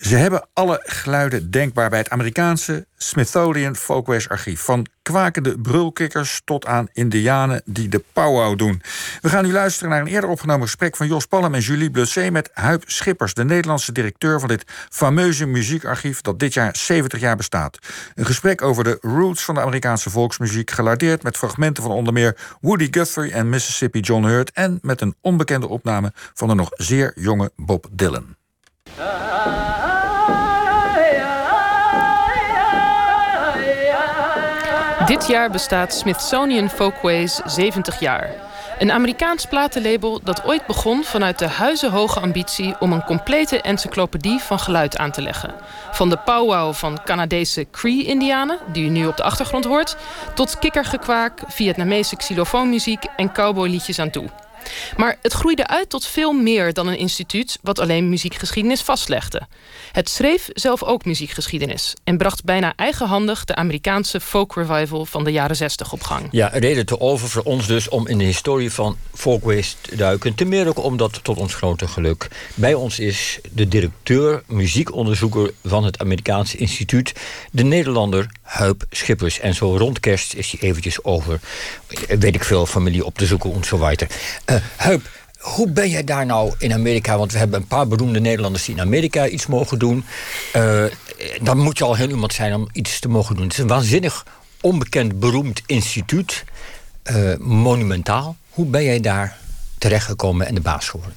Ze hebben alle geluiden denkbaar bij het Amerikaanse Smithsonian Folkways archief. Van kwakende brulkikkers tot aan indianen die de powwow doen. We gaan nu luisteren naar een eerder opgenomen gesprek van Jos Palm en Julie Bleuset met Huip Schippers, de Nederlandse directeur van dit fameuze muziekarchief dat dit jaar 70 jaar bestaat. Een gesprek over de roots van de Amerikaanse volksmuziek, gelardeerd met fragmenten van onder meer Woody Guthrie en Mississippi John Hurt en met een onbekende opname van de nog zeer jonge Bob Dylan. Dit jaar bestaat Smithsonian Folkways 70 jaar. Een Amerikaans platenlabel dat ooit begon vanuit de huizenhoge ambitie om een complete encyclopedie van geluid aan te leggen. Van de powwow van Canadese Cree-Indianen, die u nu op de achtergrond hoort, tot kikkergekwaak, Vietnamese xylofoonmuziek en cowboyliedjes aan toe. Maar het groeide uit tot veel meer dan een instituut wat alleen muziekgeschiedenis vastlegde. Het schreef zelf ook muziekgeschiedenis en bracht bijna eigenhandig de Amerikaanse folk revival van de jaren 60 op gang. Ja, reden te over voor ons dus om in de historie van folkways te duiken. Ten meer ook omdat, tot ons grote geluk, bij ons is de directeur, muziekonderzoeker van het Amerikaanse instituut, de Nederlander Huip Schippers. En zo rond kerst is hij eventjes over, weet ik veel, familie op te zoeken en zo. Uh, Huip, hoe ben jij daar nou in Amerika? Want we hebben een paar beroemde Nederlanders die in Amerika iets mogen doen. Uh, dan moet je al heel iemand zijn om iets te mogen doen. Het is een waanzinnig onbekend beroemd instituut. Uh, monumentaal. Hoe ben jij daar terechtgekomen en de baas geworden?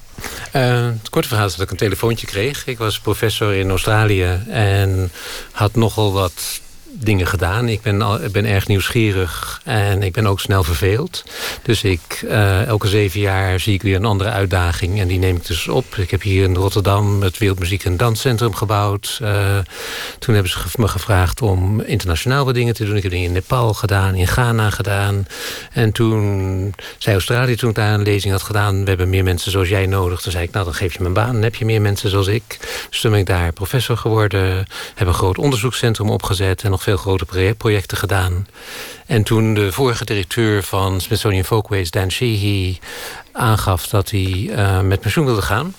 Uh, het korte verhaal is dat ik een telefoontje kreeg. Ik was professor in Australië en had nogal wat dingen gedaan. Ik ben, al, ben erg nieuwsgierig en ik ben ook snel verveeld. Dus ik, uh, elke zeven jaar zie ik weer een andere uitdaging. En die neem ik dus op. Ik heb hier in Rotterdam het Wereldmuziek- en Danscentrum gebouwd. Uh, toen hebben ze me gevraagd om internationaal wat dingen te doen. Ik heb dingen in Nepal gedaan, in Ghana gedaan. En toen zei Australië, toen ik daar een lezing had gedaan... we hebben meer mensen zoals jij nodig. Toen zei ik, nou dan geef je me een baan. Dan heb je meer mensen zoals ik. Dus toen ben ik daar professor geworden. Heb een groot onderzoekscentrum opgezet... en nog veel grote projecten gedaan. En toen de vorige directeur van Smithsonian Folkways, Dan Sheehy, aangaf dat hij uh, met pensioen wilde gaan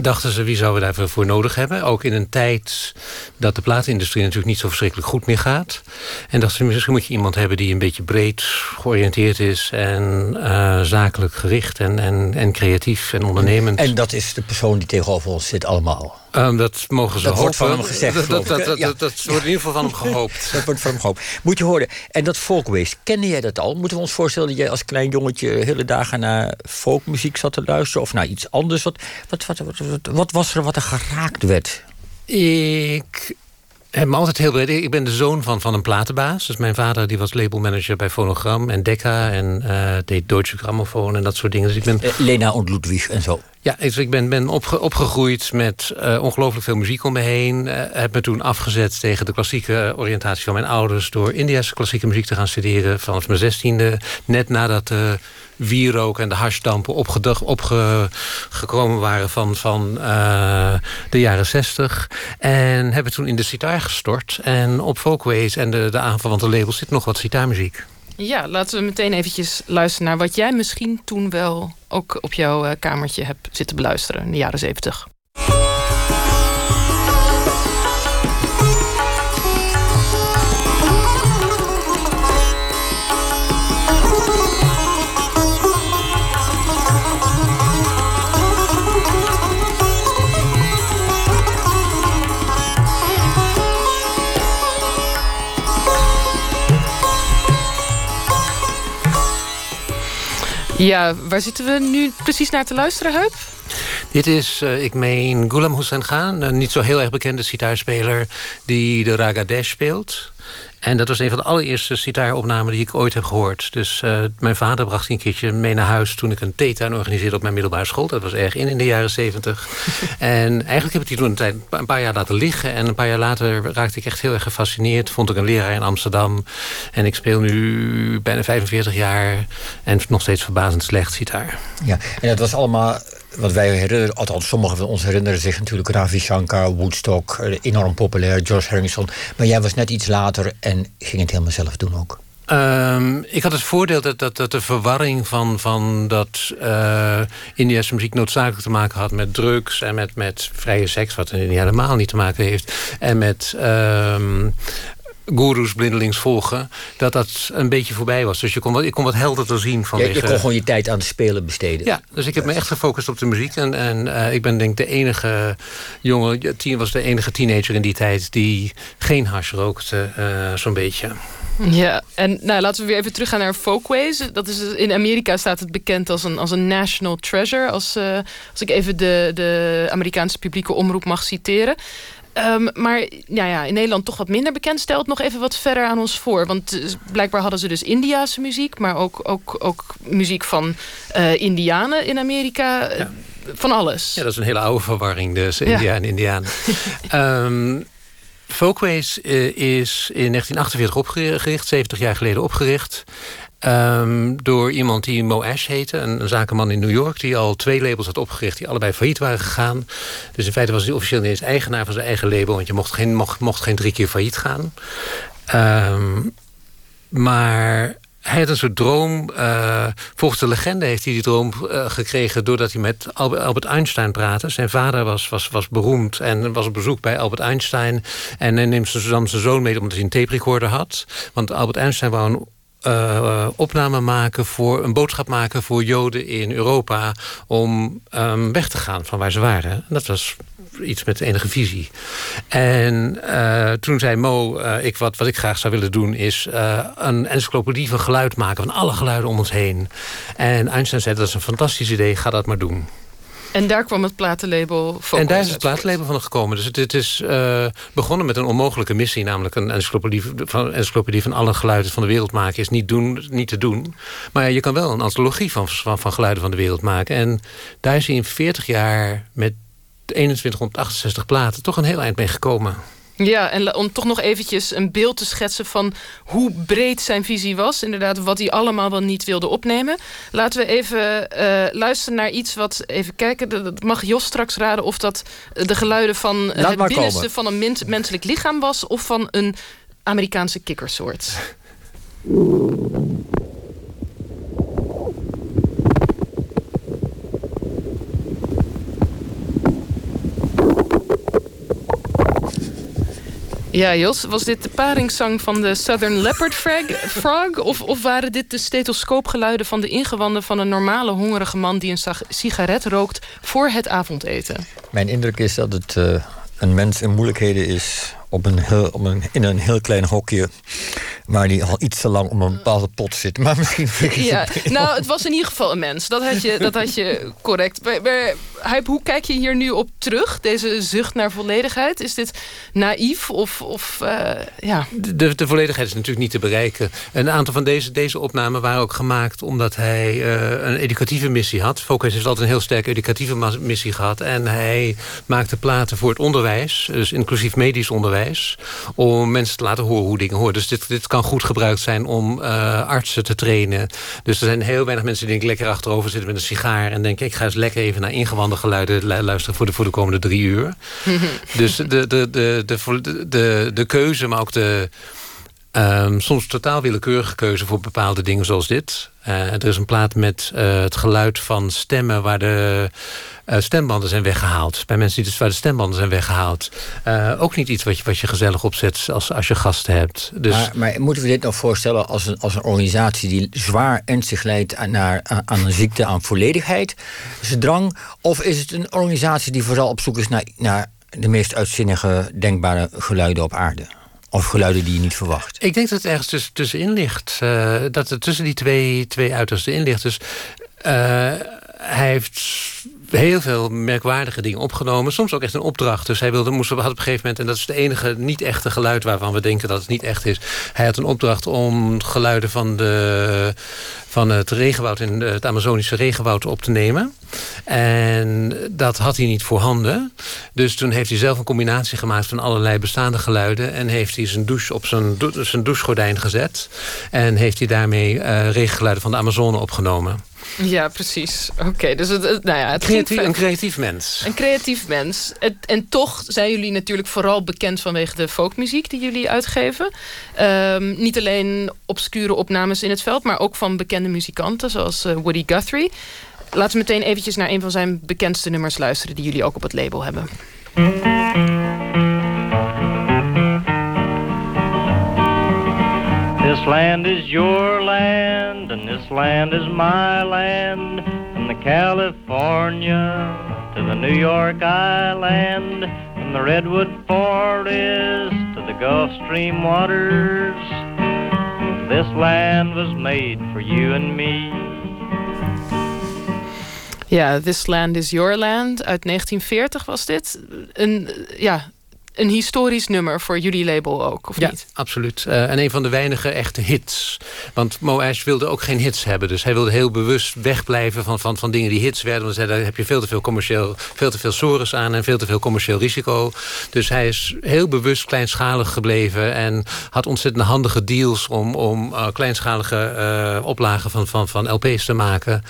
dachten ze wie zouden we daarvoor nodig hebben. Ook in een tijd dat de plaatindustrie natuurlijk niet zo verschrikkelijk goed meer gaat. En dachten ze misschien moet je iemand hebben die een beetje breed georiënteerd is... en uh, zakelijk gericht en, en, en creatief en ondernemend. En dat is de persoon die tegenover ons zit allemaal? Um, dat mogen ze dat hopen. wordt van hem gezegd, dat, dat, dat, ja. dat, dat, wordt in ieder geval van hem gehoopt. dat wordt van hem gehoopt. Moet je horen, en dat folkways, kende jij dat al? Moeten we ons voorstellen dat jij als klein jongetje... hele dagen naar folkmuziek zat te luisteren of naar iets anders? Wat, wat, wat, wat, wat was er wat er geraakt werd? Ik heb me altijd heel breed. Ik ben de zoon van, van een platenbaas. Dus mijn vader die was labelmanager bij Phonogram en Decca... en uh, deed Deutsche Grammophon en dat soort dingen. Dus ik ben... Uh, Lena en Ludwig en zo. Ja, dus ik ben, ben opge, opgegroeid met uh, ongelooflijk veel muziek om me heen. Uh, heb me toen afgezet tegen de klassieke oriëntatie van mijn ouders... door Indiase klassieke muziek te gaan studeren vanaf mijn zestiende. Net nadat de wierook en de hashdampen opgekomen waren van, van uh, de jaren zestig. En hebben toen in de sitar gestort. En op Folkways en de, de labels zit nog wat sitarmuziek. Ja, laten we meteen eventjes luisteren naar wat jij misschien toen wel ook op jouw uh, kamertje hebt zitten beluisteren in de jaren zeventig. Ja, waar zitten we nu precies naar te luisteren, Huip? Dit is, uh, ik meen, Ghulam Hussain Khan. Een niet zo heel erg bekende sitaarspeler die de Raga Dash speelt. En dat was een van de allereerste sitaaropnamen die ik ooit heb gehoord. Dus uh, mijn vader bracht die een keertje mee naar huis... toen ik een theetuin organiseerde op mijn middelbare school. Dat was erg in in de jaren zeventig. en eigenlijk heb ik die toen een, tijd, een paar jaar laten liggen. En een paar jaar later raakte ik echt heel erg gefascineerd. Vond ik een leraar in Amsterdam. En ik speel nu bijna 45 jaar. En nog steeds verbazend slecht sitaar. Ja, en dat was allemaal wat wij herinneren, althans sommigen van ons herinneren zich natuurlijk Ravi Shankar, Woodstock, enorm populair, George Harrison. Maar jij was net iets later en ging het helemaal zelf doen ook. Ehm, ik had het voordeel dat, dat, dat de verwarring van, van dat uh, Indiase muziek noodzakelijk te maken had met drugs en met, met vrije seks, wat er helemaal niet te maken heeft. En met um, goeroes blindelings volgen, dat dat een beetje voorbij was. Dus je kon wat, ik kon wat helderder zien van. Ja, je kon gewoon je tijd aan het spelen besteden. Ja, dus ik heb me echt gefocust op de muziek. En, en uh, ik ben denk ik de enige jongen, tien was de enige teenager in die tijd die geen hash rookte, uh, zo'n beetje. Ja, en nou, laten we weer even teruggaan naar Folkways. Dat is, in Amerika staat het bekend als een, als een national treasure. Als, uh, als ik even de, de Amerikaanse publieke omroep mag citeren. Um, maar ja, ja, in Nederland toch wat minder bekend. Stelt nog even wat verder aan ons voor. Want uh, blijkbaar hadden ze dus Indiaanse muziek... maar ook, ook, ook muziek van uh, Indianen in Amerika. Ja. Van alles. Ja, dat is een hele oude verwarring, dus India ja. en Indianen. um, Folkways uh, is in 1948 opgericht, 70 jaar geleden opgericht. Um, door iemand die Mo Ash heette, een, zakenman in New York... die al twee labels had opgericht die allebei failliet waren gegaan. Dus in feite was hij officieel niet eens eigenaar van zijn eigen label... want je mocht geen, mocht, mocht geen drie keer failliet gaan. Um, maar hij had een soort droom. Uh, volgens de legende heeft hij die droom uh, gekregen... doordat hij met Albert Einstein praatte. Zijn vader was, was, was beroemd en was op bezoek bij Albert Einstein. En hij neemt zijn, zijn zoon mee omdat hij een tape recorder had. Want Albert Einstein wou een uh, opname maken voor een boodschap maken voor Joden in Europa om um, weg te gaan van waar ze waren. En dat was iets met enige visie. En uh, toen zei Mo, uh, ik, wat, wat ik graag zou willen doen... is een encyclopedie van geluid maken, van alle geluiden om ons heen. En Einstein zei, dat is een fantastisch idee, ga dat maar doen. En daar kwam het platenlabel Focus En daar is het platenlabel van gekomen. Dus het, het is uh, begonnen met een onmogelijke missie... namelijk een encyclopedie van, encyclopedie van alle geluiden van de wereld maken... is niet, doen, niet te doen. Maar je kan wel een antologie van, van, van geluiden van de wereld maken. En daar is hij in 40 jaar met 2168 platen... toch een heel eind mee gekomen. Ja, en om toch nog eventjes een beeld te schetsen van hoe breed zijn visie was. Inderdaad, wat hij allemaal wel niet wilde opnemen. Laten we even uh, luisteren naar iets wat, even kijken, dat mag Jos straks raden of dat de geluiden van Laat het binnenste van een mens, menselijk lichaam was of van een Amerikaanse kikkersoort. Ja, Jos, was dit de paringszang van de Southern Leopard Frog? Of, of waren dit de stethoscoopgeluiden van de ingewanden van een normale hongerige man die een sigaret rookt voor het avondeten? Mijn indruk is dat het uh, een mens in moeilijkheden is op een heel, op een, in een heel klein hokje. Waar die al iets te lang om een bepaalde pot zit. Maar misschien. Ja, nou, het was in ieder geval een mens. Dat had je, dat had je correct. Hype, hoe kijk je hier nu op terug? Deze zucht naar volledigheid? Is dit naïef of. of uh, ja? de, de volledigheid is natuurlijk niet te bereiken. Een aantal van deze, deze opnamen waren ook gemaakt omdat hij uh, een educatieve missie had. Focus heeft altijd een heel sterke educatieve missie gehad. En hij maakte platen voor het onderwijs, dus inclusief medisch onderwijs om mensen te laten horen hoe dingen horen. Dus dit, dit kan goed gebruikt zijn om uh, artsen te trainen. Dus er zijn heel weinig mensen die lekker achterover zitten met een sigaar... en denken, ik ga eens lekker even naar ingewanden geluiden luisteren... voor de, voor de komende drie uur. dus de, de, de, de, de, de keuze, maar ook de... Um, soms totaal willekeurige keuze voor bepaalde dingen zoals dit. Uh, er is een plaat met uh, het geluid van stemmen waar de uh, stembanden zijn weggehaald. Bij mensen die dus waar de stembanden zijn weggehaald. ook niet iets wat je, wat je gezellig opzet als, als je gasten hebt. Dus... Maar, maar moeten we dit nog voorstellen als een, als een organisatie die zwaar ernstig leidt aan, naar, aan een ziekte, aan volledigheid, drang? Of is het een organisatie die vooral op zoek is naar, naar de meest uitzinnige denkbare geluiden op aarde? Of geluiden die je niet verwacht? Ik denk dat het ergens tussen, tussenin ligt. Uh, dat het tussen die twee, twee uitersten in ligt. Dus uh, hij heeft heel veel merkwaardige dingen opgenomen. Soms ook echt een opdracht. Dus hij wilde, moest, had op een gegeven moment... en dat is het enige niet-echte geluid waarvan we denken dat het niet echt is. Hij had een opdracht om geluiden van, de, van het regenwoud... in het Amazonische regenwoud op te nemen. En dat had hij niet voorhanden. Dus toen heeft hij zelf een combinatie gemaakt... van allerlei bestaande geluiden... en heeft hij zijn douche op zijn, zijn douchegordijn gezet. En heeft hij daarmee uh, regengeluiden van de Amazone opgenomen. Ja, precies. Oké, dus het, nou ja, het creatief, een creatief mens. Een creatief mens. en toch zijn jullie natuurlijk vooral bekend vanwege de folkmuziek die jullie uitgeven. Ehm, niet alleen obscure opnames in het veld, maar ook van bekende muzikanten zoals uh, Woody Guthrie. Laten we meteen eventjes naar een van zijn bekendste nummers luisteren die jullie ook op het label hebben. This land is your land, and this land is my land. From the California to the New York Island, from the Redwood Forest to the Gulf Stream waters. This land was made for you and me. Ja, This Land is Your Land uit 1940 was dit. Een, ja, een historisch nummer voor jullie label ook, of ja, niet? absoluut. Uh, en een van de weinige echte hits. Want Mo Ash wilde ook geen hits hebben. Dus hij wilde heel bewust wegblijven van, van, van dingen die hits werden. Want daar heb je veel te veel commercieel, veel te veel sores aan en veel te veel commercieel risico. Dus hij is heel bewust kleinschalig gebleven en had ontzettend handige deals om, om uh, kleinschalige uh, oplagen van, van, van LP's te maken.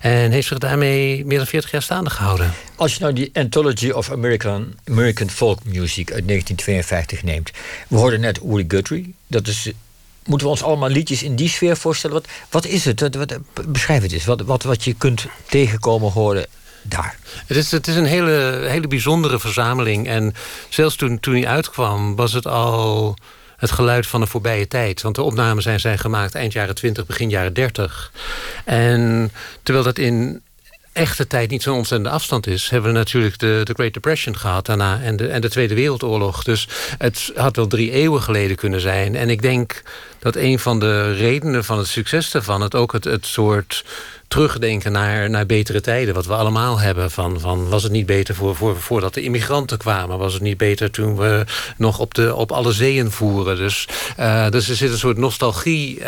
En heeft zich daarmee meer dan 40 jaar staande gehouden. Als je nou die Anthology of American, American Folk Music uit 1952 neemt. We hoorden net Woody Guthrie. Dat is, moeten we ons allemaal liedjes in die sfeer voorstellen? Wat, wat is het? Wat, beschrijf het eens. Wat, wat, wat je kunt tegenkomen horen daar. Het is, het is een hele, hele bijzondere verzameling. En zelfs toen, toen hij uitkwam was het al het geluid van de voorbije tijd. Want de opnames zijn, zijn gemaakt eind jaren 20, begin jaren 30. En terwijl dat in echte tijd niet zo'n ontzettende afstand is... hebben we natuurlijk de, de Great Depression gehad daarna... En de, en de Tweede Wereldoorlog. Dus het had wel drie eeuwen geleden kunnen zijn. En ik denk dat een van de redenen van het succes daarvan... het ook het, het soort terugdenken naar, naar betere tijden. Wat we allemaal hebben. Van, van, was het niet beter voor, voor, voordat de immigranten kwamen? Was het niet beter toen we nog op, de, op alle zeeën voeren? Dus, uh, dus er zit een soort nostalgie uh,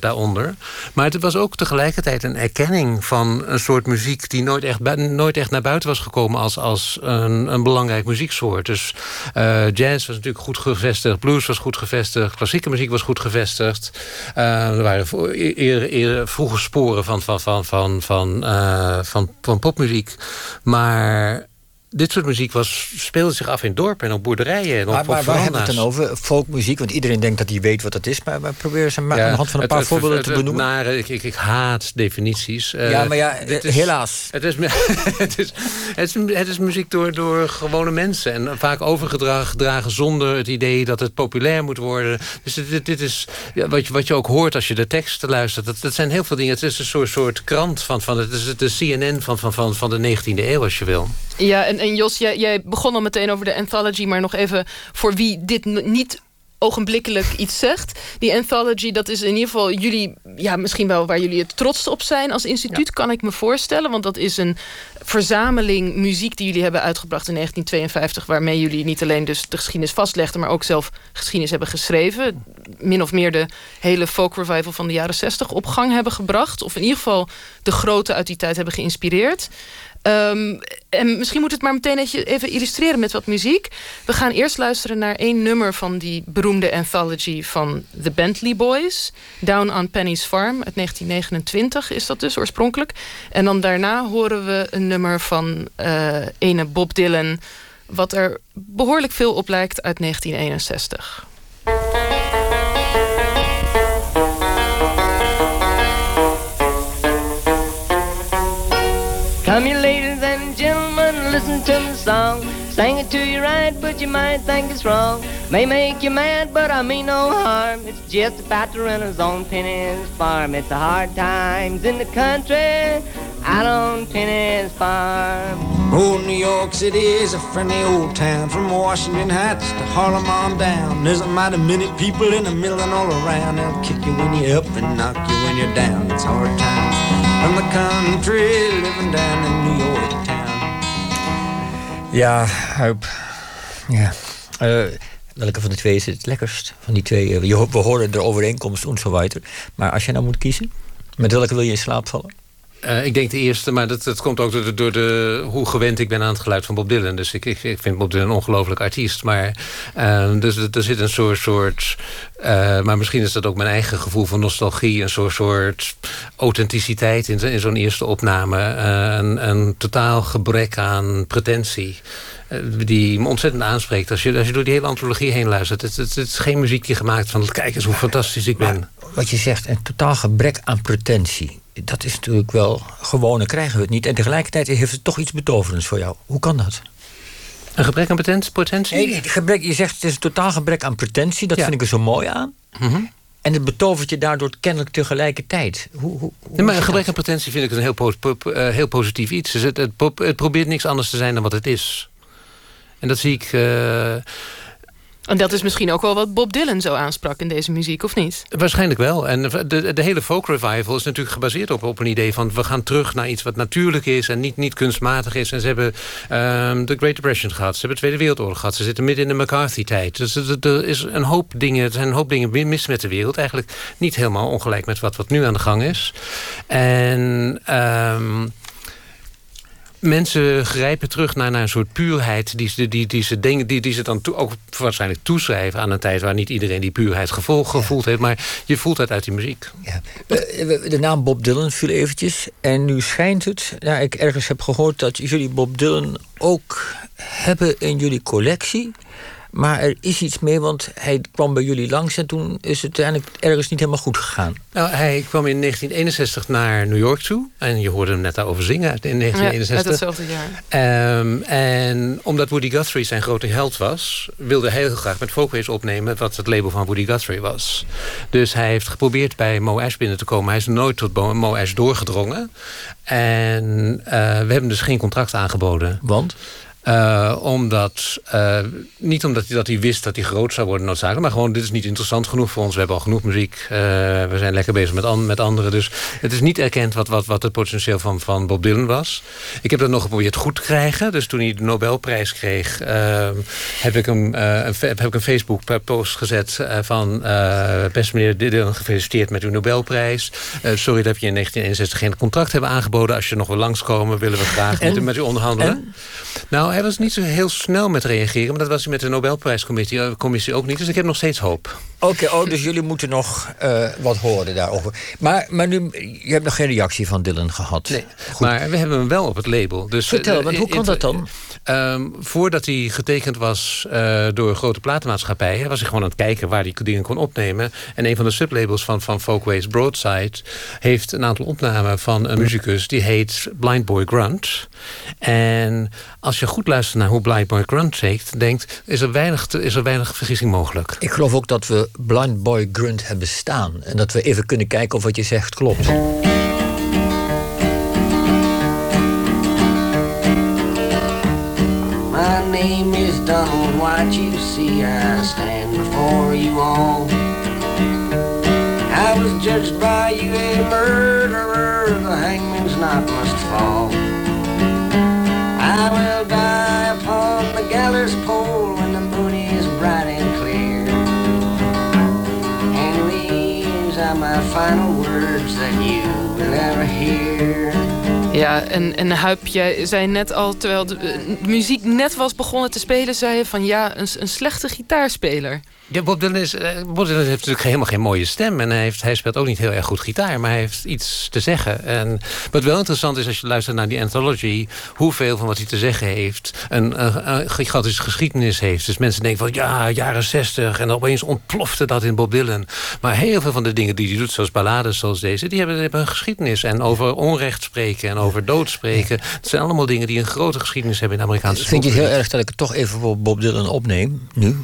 daaronder. Maar het was ook tegelijkertijd een erkenning van een soort muziek... die nooit echt, nooit echt naar buiten was gekomen als, als een, een belangrijk muzieksoort. Dus uh, jazz was natuurlijk goed gevestigd. Blues was goed gevestigd. Klassieke muziek was goed gevestigd. er waren eerder, eerder vroege sporen van, van, van van, van, uh, van, van popmuziek. Maar dit soort muziek was, speelde zich af in dorpen en op boerderijen. En op, maar, maar waar hebben we het dan over? Folkmuziek, want iedereen denkt dat hij weet wat dat is. Maar, maar probeer eens aan de hand van een paar voorbeelden te benoemen. Nare, ik, ik, ik, haat definities. Uh, ja, maar ja, is, helaas. Het is, het, is, het, is, het is muziek door, door gewone mensen. En vaak overgedragen zonder het idee dat het populair moet worden. Dus dit, dit is ja, wat, je, wat je ook hoort als je de teksten luistert. Dat, dat zijn heel veel dingen. Het is een soort, soort krant van, van het is de CNN van, van, van, van de 19e eeuw, als je wil. Ja, en, en Jos, jij, jij begon al meteen over de anthology... maar nog even voor wie dit niet ogenblikkelijk iets zegt. Die anthology, dat is in ieder geval jullie, ja, misschien wel waar jullie het trots op zijn als instituut, kan ik me voorstellen. Want dat is een verzameling muziek die jullie hebben uitgebracht in 1952, waarmee jullie niet alleen dus de geschiedenis vastlegden, maar ook zelf geschiedenis hebben geschreven. Min of meer de hele folk revival van de jaren 60 op gang hebben gebracht. Of in ieder geval de grote uit die tijd hebben geïnspireerd. Um, en misschien moet het maar meteen even illustreren met wat muziek. We gaan eerst luisteren naar één nummer van die beroemde anthology van The Bentley Boys. Down on Penny's Farm uit 1929 is dat dus oorspronkelijk. En dan daarna horen we een nummer van uh, ene Bob Dylan... wat er behoorlijk veel op lijkt uit 1961. Listen to the song. Sing it to you right, but you might think it's wrong. May make you mad, but I mean no harm. It's just about to run his own Penny's farm. It's the hard times in the country out on Penny's farm. Oh, New York City is a friendly old town. From Washington Heights to Harlem on down. There's a mighty many people in the middle and all around. They'll kick you when you're up and knock you when you're down. It's hard times from the country living down in New York town. Ja, Huip. Ja. Uh, welke van de twee is het lekkerst? Van die twee. Uh, we horen de overeenkomst en zo. Maar als je nou moet kiezen, met welke wil je in slaap vallen? Uh, ik denk de eerste, maar dat, dat komt ook door, de, hoe gewend ik ben aan het geluid van Bob Dylan. Dus ik, ik, ik vind Bob Dylan een ongelooflijk artiest. Maar dus, er zit een soort, soort Uh, maar misschien is dat ook mijn eigen gevoel van nostalgie. Een soort, soort authenticiteit in, in zo'n eerste opname. Uh, een, een totaal gebrek aan pretentie. Uh, die me ontzettend aanspreekt. Als je, als je door die hele antologie heen luistert. Het, het, het is geen muziekje gemaakt van... kijk eens hoe fantastisch ik ben. Wat je zegt, een totaal gebrek aan pretentie. Dat is natuurlijk wel... gewone krijgen we het niet. En tegelijkertijd heeft het toch iets betoverends voor jou. Hoe kan dat? Een gebrek aan potentie? Nee, gebrek, je zegt het is een totaal gebrek aan pretentie. Dat vind ik er zo mooi aan. Mm En het betovert je daardoor kennelijk tegelijkertijd. Hoe, hoe, hoe nee, maar een gebrek aan potentie vind ik een heel, po po uh, heel positief iets. Dus het, het, het, probeert niks anders te zijn dan wat het is. En dat zie ik... Uh, en dat is misschien ook wel wat Bob Dylan zo aansprak in deze muziek, of niet? Waarschijnlijk wel. En de, de hele folk revival is natuurlijk gebaseerd op, op een idee van... we gaan terug naar iets wat natuurlijk is en niet, niet kunstmatig is. En ze hebben um, de Great Depression gehad, ze hebben de Tweede Wereldoorlog gehad... ze zitten midden in de McCarthy-tijd. Dus er, is een hoop dingen, er zijn een hoop dingen mis met de wereld. Eigenlijk niet helemaal ongelijk met wat, wat nu aan de gang is. En... Um, mensen grijpen terug naar, naar een soort puurheid... die, die, die, die ze, denken, die, die ze dan ook waarschijnlijk toeschrijven... aan een tijd waar niet iedereen die puurheid gevoel, gevoeld heeft. Maar je voelt het uit die muziek. Ja. De naam Bob Dylan viel eventjes. En nu schijnt het, nou, ik ergens heb gehoord... dat jullie Bob Dylan ook hebben in jullie collectie... Maar er is iets mee, want hij kwam bij jullie langs... en toen is het uiteindelijk ergens niet helemaal goed gegaan. Nou, hij kwam in 1961 naar New York toe. En je hoorde hem net daarover zingen in 1961. Ja, hetzelfde jaar. Um, en omdat Woody Guthrie zijn grote held was... wilde hij heel graag met Folkways opnemen... wat het label van Woody Guthrie was. Dus hij heeft geprobeerd bij Mo Ash binnen te komen. Hij is nooit tot Mo Ash doorgedrongen. En uh, we hebben dus geen contract aangeboden. Want? Uh, omdat, uh, niet omdat hij, dat hij wist dat hij groot zou worden noodzakelijk... maar gewoon, dit is niet interessant genoeg voor ons. We hebben al genoeg muziek. Uh, we zijn lekker bezig met, an met anderen. Dus het is niet erkend wat, wat, wat het potentieel van, van Bob Dylan was. Ik heb dat nog geprobeerd goed te krijgen. Dus toen hij de Nobelprijs kreeg... heb, ik een, een, heb ik een Facebook-post gezet van... beste meneer Dylan, gefeliciteerd met uw Nobelprijs. sorry dat je in 1961 geen contract hebben aangeboden. Als je nog wil langskomen, willen we graag met, met u onderhandelen. En? Nou, hij was niet zo heel snel met reageren. Maar dat was hij met de Nobelprijscommissie eh, commissie ook niet. Dus ik heb nog steeds hoop. Oké, oh, dus jullie moeten nog uh, wat horen daarover. Maar, maar nu, je hebt nog geen reactie van Dylan gehad. Nee, maar we hebben hem wel op het label. Dus, Vertel, want hoe kan dat dan? Um, voordat hij getekend was uh, door grote platenmaatschappijen... was hij gewoon aan het kijken waar hij dingen kon opnemen. En een van de sublabels van, van Folkways, Broadside... heeft een aantal opnamen van een muzikus... die heet Blind Boy Grunt. En als je goed luistert naar hoe Blind Boy Grunt denkt, is er weinig, te, is er weinig vergissing mogelijk. Ik geloof ook dat we Blind Boy Grunt hebben staan. En dat we even kunnen kijken of wat je zegt klopt. name is Donald White, you see I stand before you all. I was judged by you a murderer, the hangman's knot must fall. Gallows pole when the moon is bright and clear. And these are my final words that you will ever hear. Ja, en, en Huip, jij zei net al, terwijl de, muziek net was begonnen te spelen... zei je van ja, een, een slechte gitaarspeler. Ja, Bob Dylan, is, eh, Bob Dylan heeft natuurlijk helemaal geen mooie stem. En hij, heeft, hij speelt ook niet heel erg goed gitaar. Maar hij heeft iets te zeggen. En wat wel interessant is als je luistert naar die anthology... hoeveel van wat hij te zeggen heeft... een, een, gigantische geschiedenis heeft. Dus mensen denken van ja, jaren zestig... en opeens ontplofte dat in Bob Dylan. Maar heel veel van de dingen die hij doet, zoals ballades zoals deze... die hebben, hebben een geschiedenis. En over onrecht spreken en over dood spreken. Het zijn allemaal dingen die een grote geschiedenis hebben in de Amerikaanse Vind je het heel erg dat ik het toch even voor Bob Dylan opneem, nu?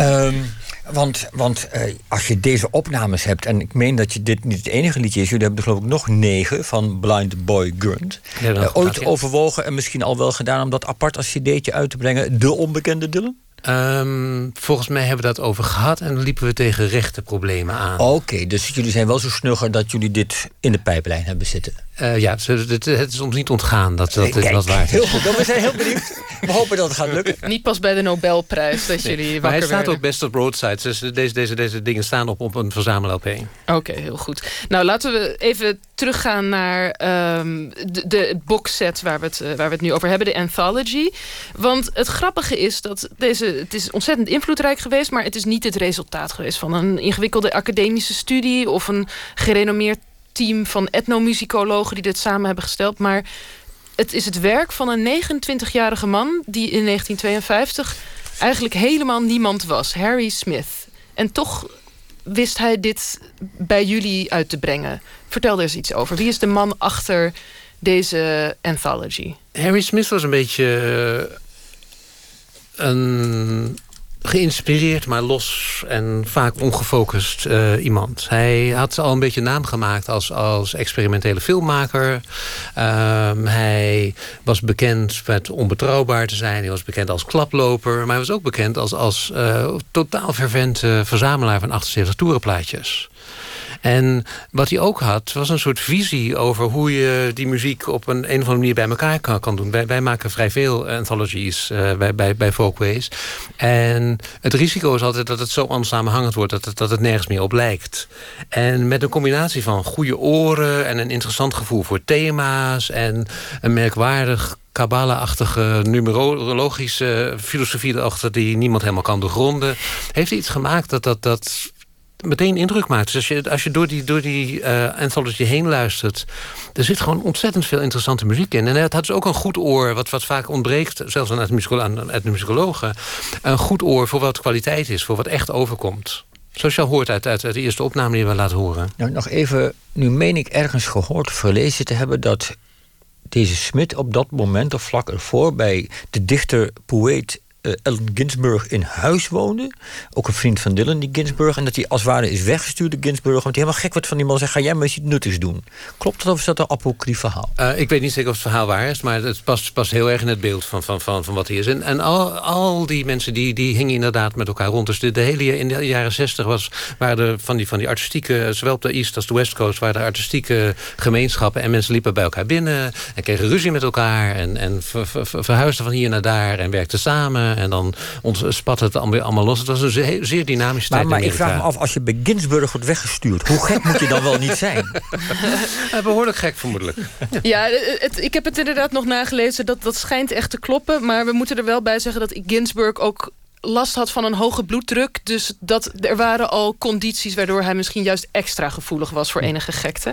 Um, want want uh, als je deze opnames hebt, en ik meen dat je dit niet het enige liedje is, jullie hebben er geloof ik nog negen van Blind Boy Grunt. Ja, uh, ooit overwogen en misschien al wel gedaan om dat apart als cd'tje uit te brengen, De Onbekende Dylan? Um, volgens mij hebben we dat over gehad en liepen we tegen rechtenproblemen aan. Oké, dus jullie zijn wel zo snugger dat jullie dit in de pijplijn hebben zitten. Uh, ja, het, het, is ons niet ontgaan dat, dat dit wat waard is. Heel goed, we zijn heel benieuwd. We hopen dat het gaat lukken. Niet pas bij de Nobelprijs dat jullie Maar hij staat ook best op roadsides. Dus deze, deze, deze dingen staan op, op een verzamel-LP. Oké, heel goed. Nou, laten we even teruggaan naar um, de, de boxset waar we, het, eh, waar we het nu over hebben. De Anthology. Want het grappige is dat deze... Het is ontzettend invloedrijk geweest... maar het is niet het resultaat geweest van een ingewikkelde academische studie... of een gerenommeerd team van etnomusicologen die dit samen hebben gesteld. Maar het is het werk van een 29-jarige man die in 1952 eigenlijk helemaal niemand was. Harry Smith. En toch wist hij dit bij jullie uit te brengen. Vertel er eens iets over. Wie is de man achter deze anthology? Harry Smith was een beetje eh, een geïnspireerd, maar los en vaak ongefocust uh, iemand. Hij had al een beetje naam gemaakt als, als experimentele filmmaker. Um, hij was bekend met onbetrouwbaar te zijn. Hij was bekend als klaploper. Maar hij was ook bekend als, als uh, totaal fervente verzamelaar van 78 toerenplaatjes. En wat hij ook had, was een soort visie over hoe je die muziek op een, een of andere manier bij elkaar kan, kan doen. Wij, maken vrij veel anthologies bij, bij, bij Folkways. En het risico is altijd dat het zo onsamenhangend wordt dat het, dat het nergens meer op lijkt. En met een combinatie van goede oren en een interessant gevoel voor thema's en een merkwaardig kabbala-achtige numerologische filosofie erachter die niemand helemaal kan doorgronden. Heeft hij iets gemaakt dat, dat, dat meteen indruk maakt. Dus als je, als je door die, door die uh, anthology heen luistert... er zit gewoon ontzettend veel interessante muziek in. En het had dus ook een goed oor, wat, wat vaak ontbreekt... zelfs aan etnomusicologen... een goed oor voor wat kwaliteit is, voor wat echt overkomt. Zoals je al hoort uit, uit, de eerste opname die we laten horen. Nou, nog even, nu meen ik ergens gehoord of gelezen te hebben... dat deze Smit op dat moment of vlak ervoor... bij de dichter, poëet uh, Allen Ginsburg in huis woonde. Ook een vriend van Dylan, die Ginsburg. En dat hij als ware is weggestuurd, de Ginsburg. Want hij helemaal gek wordt van die man. Zegt, ga jij maar iets nuttigs doen. Klopt dat of is dat een apocrief verhaal? Uh, ik weet niet zeker of het verhaal waar is. Maar het past, heel erg in het beeld van, van, van, van wat hij is. En, al, al die mensen die, die hingen inderdaad met elkaar rond. Dus de, hele in de jaren zestig was, waren er van die, van die artistieke... zowel op de East als de West Coast... waren er artistieke gemeenschappen. En mensen liepen bij elkaar binnen. En kregen ruzie met elkaar. En, en ver, ver, verhuisden van hier naar daar. En werkten samen. En dan ontspat het allemaal los. Het was een zeer, zeer dynamische maar, tijd Maar ik vraag me af, als je bij Ginsburg wordt weggestuurd... hoe gek moet je dan wel niet zijn? behoorlijk gek vermoedelijk. Ja, het, ik heb het inderdaad nog nagelezen. Dat, dat schijnt echt te kloppen. Maar we moeten er wel bij zeggen dat Ginsburg ook last had van een hoge bloeddruk. Dus dat, er waren al condities waardoor hij misschien juist extra gevoelig was voor enige gekte.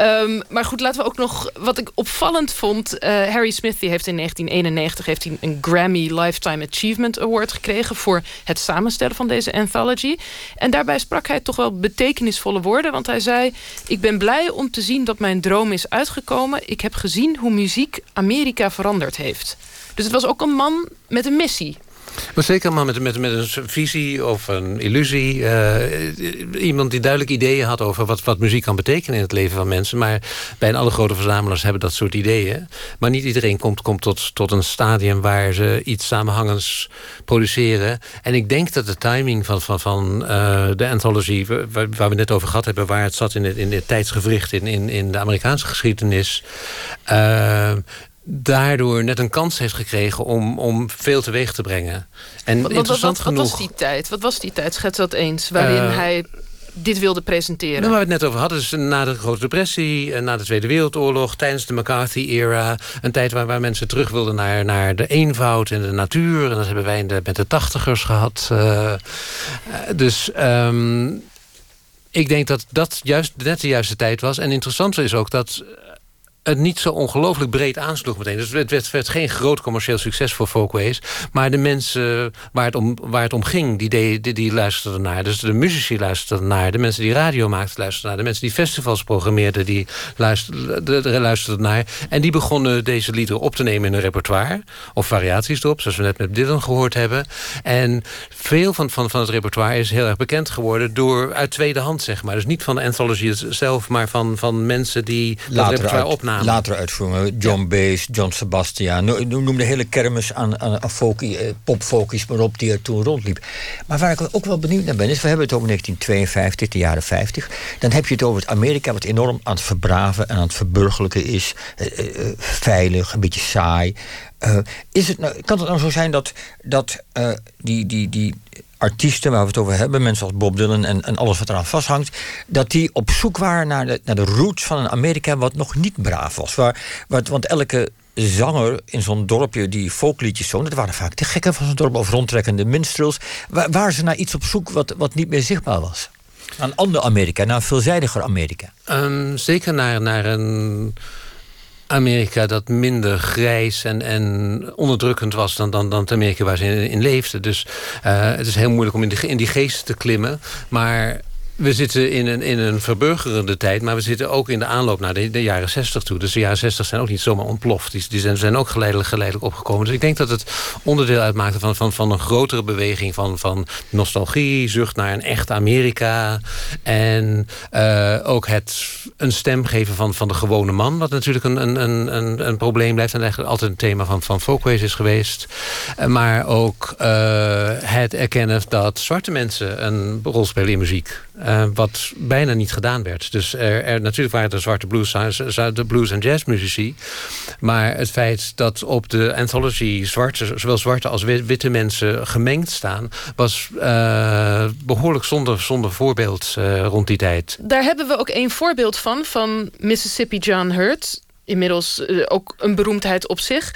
Um, maar goed, laten we ook nog... Wat ik opvallend vond... Uh, Harry Smith die heeft in 1991 heeft hij een Grammy Lifetime Achievement Award gekregen... voor het samenstellen van deze anthology. En daarbij sprak hij toch wel betekenisvolle woorden. Want hij zei... Ik ben blij om te zien dat mijn droom is uitgekomen. Ik heb gezien hoe muziek Amerika veranderd heeft. Dus het was ook een man met een missie. Maar zeker maar met, met, met een visie of een illusie. Uh, iemand die duidelijk ideeën had over wat, wat muziek kan betekenen in het leven van mensen. Maar bijna alle grote verzamelaars hebben dat soort ideeën. Maar niet iedereen komt, komt tot, tot een stadium waar ze iets samenhangends produceren. En ik denk dat de timing van, van, van uh, de anthology, waar, waar, we net over gehad hebben, waar het zat in het, in het tijdsgevricht in, in, in de Amerikaanse geschiedenis. Uh, daardoor net een kans heeft gekregen om, om veel teweeg te brengen. En wat, interessant wat, genoeg, wat was die tijd? Wat was die tijd? Schets dat eens. Waarin uh, hij dit wilde presenteren. Nou, waar we het net over hadden, is na de Grote Depressie... na de Tweede Wereldoorlog, tijdens de McCarthy-era... een tijd waar, waar mensen terug wilden naar, naar de eenvoud en de natuur. En dat hebben wij in de, met de tachtigers gehad. Uh, dus... Um, ik denk dat dat juist net de juiste tijd was. En interessant is ook dat het niet zo ongelooflijk breed aansloeg meteen. Dus het werd, werd, geen groot commercieel succes voor Folkways. Maar de mensen waar het om, waar het om ging, die, die, die luisterden naar. Dus de muzici luisterden naar. De mensen die radio maakten luisterden naar. De mensen die festivals programmeerden, die luisterden, luisterden naar. En die begonnen deze liederen op te nemen in hun repertoire. Of variaties erop, zoals we net met Dylan gehoord hebben. En veel van, van, van het repertoire is heel erg bekend geworden... door uit tweede hand, zeg maar. Dus niet van de anthology zelf, maar van, van mensen die dat repertoire opnamen namen. Latere uitvoeringen, John Bass, John Sebastian. Noem de hele kermis aan, aan, eh, popfolkies maar op die er toen rondliep. Maar waar ik ook wel benieuwd naar ben, is we hebben het over 1952, de jaren 50. Dan heb je het over het Amerika wat enorm aan het verbraven en aan het verburgerlijken is. Eh, eh, veilig, een beetje saai. Uh, is het nou, kan het nou zo zijn dat, dat die, die, die artiesten waar we het over hebben, mensen als Bob Dylan en, en alles wat eraan vasthangt, dat die op zoek waren naar de, naar de roots van een Amerika wat nog niet braaf was. Waar, want elke zanger in zo'n dorpje die folkliedjes zong, dat waren vaak de gekken van zo'n dorp of rondtrekkende minstrels, waar, waren ze naar iets op zoek wat, wat niet meer zichtbaar was. Naar een ander Amerika, naar een veelzijdiger Amerika. Um, zeker naar, naar een Amerika dat minder grijs en, en onderdrukkend was dan, dan, dan het Amerika waar ze in, in leefden. Dus uh, het is heel moeilijk om in, die, in die geest te klimmen. Maar we zitten in een, in een verburgerende tijd, maar we zitten ook in de aanloop naar de, de jaren 60 toe. Dus de jaren 60 zijn ook niet zomaar ontploft. Die, zijn, zijn ook geleidelijk, geleidelijk opgekomen. Dus ik denk dat het onderdeel uitmaakte van, van, van een grotere beweging van, van nostalgie, zucht naar een echt Amerika. En uh, ook het een stem geven van, van de gewone man, wat natuurlijk een, een, een, een probleem blijft. En eigenlijk altijd een thema van, van Folkways is geweest. Uh, maar ook uh, het erkennen dat zwarte mensen een rol spelen in muziek. Uh, wat bijna niet gedaan werd. Dus er, er, natuurlijk waren er zwarte blues, de blues- en jazzmuzici. Maar het feit dat op de anthology zwarte, zowel zwarte als witte mensen gemengd staan... was uh, behoorlijk zonder, zonder voorbeeld rond die tijd. Daar hebben we ook één voorbeeld van, van Mississippi John Hurt. Inmiddels ook een beroemdheid op zich...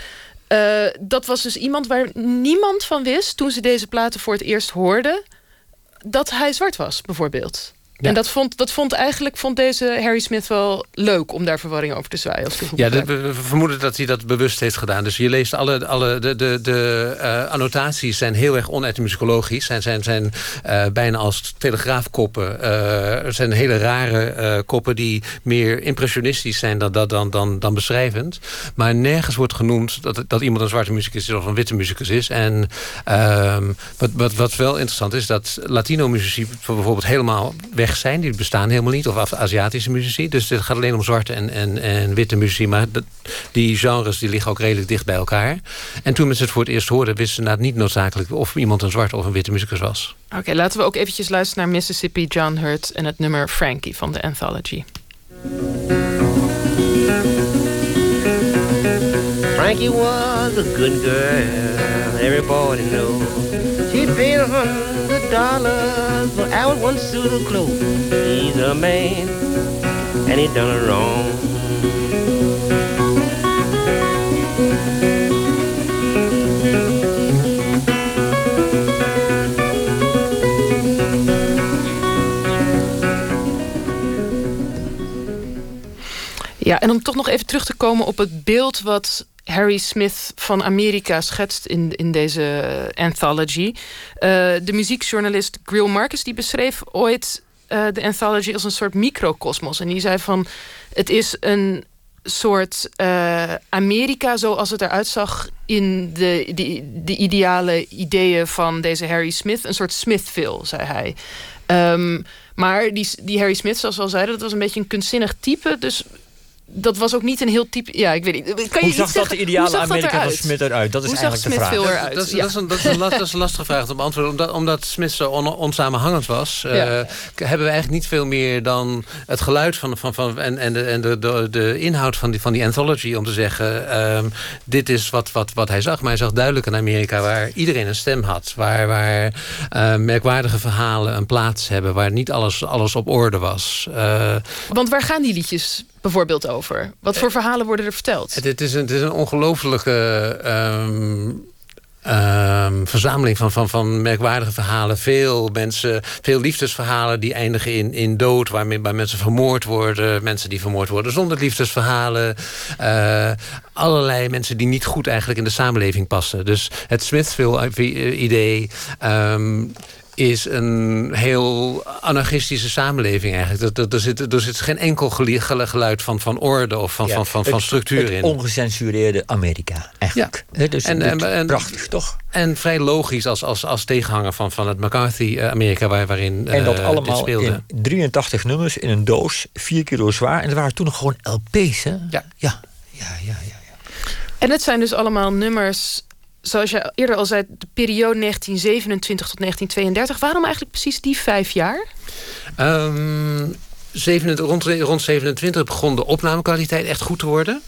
dat was dus iemand waar niemand van wist... toen ze deze platen voor het eerst hoorden dat hij zwart was, bijvoorbeeld. En dat vond, dat vond eigenlijk vond deze Harry Smith wel leuk om daar verwarring over te zwaaien. Als ja, we vermoeden dat hij dat bewust heeft gedaan. Dus je leest alle, alle de, de, de uh, annotaties zijn heel erg onetymologisch. Zijn, zijn, zijn uh, bijna als telegraafkoppen. Uh, er zijn hele rare koppen die meer impressionistisch zijn dan, dan, dan, dan, dan beschrijvend. Maar nergens wordt genoemd dat, dat iemand een zwarte muzikus is of een witte muzikus is. En ehm, wat, wat, wat wel interessant is, dat Latino-muzici bijvoorbeeld helemaal weg zijn. Die bestaan helemaal niet. Of Aziatische muzici. Dus het gaat alleen om zwarte en, en, en witte muziek. Maar die genres die liggen ook redelijk dicht bij elkaar. En toen mensen het voor het eerst hoorden... wisten ze niet noodzakelijk of iemand een zwarte of een witte muzikus was. Oké, laten we ook eventjes luisteren naar Mississippi John Hurt... en het nummer Frankie van de Anthology. Frankie was a good girl, everybody knows. Paid a hundred dollars for our one suit of clothes. He's a man, and he done it wrong. Ja, en om toch nog even terug te komen op het beeld wat Harry Smith van Amerika schetst in, in deze anthology. Uh, de muziekjournalist Grill Marcus die beschreef ooit uh, de anthology als een soort microcosmos. En die zei van het is een soort Amerika zoals het eruit zag in de, de, de ideale ideeën van deze Harry Smith. Een soort Smithville, zei hij. Um, maar die, die Harry Smith, zoals we al zeiden, dat was een beetje een kunstzinnig type. Dus dat was ook niet een heel type... Ja, ik weet niet. Kan je Hoe zag dat de ideale Amerika van Smith eruit? Dat is Hoe eigenlijk de vraag. Eruit? Dat, is, dat, is een, dat, is een, dat is een lastige vraag te beantwoorden. Omdat, omdat Smith zo on, onsamenhangend was... Uh, hebben we eigenlijk niet veel meer dan het geluid van, van, van, en, en, de, en de, de, de inhoud van die, van die anthology... om te zeggen, um, dit is wat, wat, wat hij zag. Maar hij zag duidelijk een Amerika waar iedereen een stem had. Waar, waar uh, merkwaardige verhalen een plaats hebben. Waar niet alles, alles op orde was. Uh, Want waar gaan die liedjes bijvoorbeeld over? Wat voor verhalen worden er verteld? Het, het is een, het is een ongelofelijke um, um, verzameling van, van, van merkwaardige verhalen. Veel mensen, veel liefdesverhalen die eindigen in, in dood, waar, waar mensen vermoord worden. Mensen die vermoord worden zonder liefdesverhalen. Uh, allerlei mensen die niet goed eigenlijk in de samenleving passen. Dus het Smithville-idee. Um, is een heel anarchistische samenleving eigenlijk. Er, er, zit, er zit geen enkel geluid van, van orde of van, van, van, van structuur in. ongecensureerde Amerika, eigenlijk. Ja. Dus en, en, en, prachtig, toch? En vrij logisch als, als, als tegenhanger van, van het McCarthy-Amerika... Waar, waarin En dat uh, allemaal in 83 nummers in een doos, 4 kilo zwaar. En er waren toen nog gewoon LP's, hè? Ja. Ja, ja, ja, ja. ja. En het zijn dus allemaal nummers zoals je eerder al zei, de periode 1927 tot 1932. Waarom eigenlijk precies die vijf jaar? 27, rond, rond 27 begon de opnamekwaliteit echt goed te worden.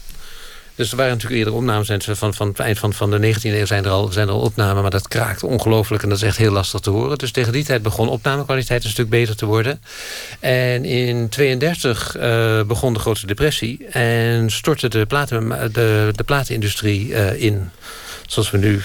Dus er waren natuurlijk eerder opnames van, van het eind van, van de 19e eeuw zijn er, al, zijn er al opnamen, maar dat kraakt ongelooflijk en dat is echt heel lastig te horen. Dus tegen die tijd begon opnamekwaliteit een stuk beter te worden. En in 32 uh, begon de grote depressie en stortte de, platen, de, de platenindustrie uh, in. Zoals we nu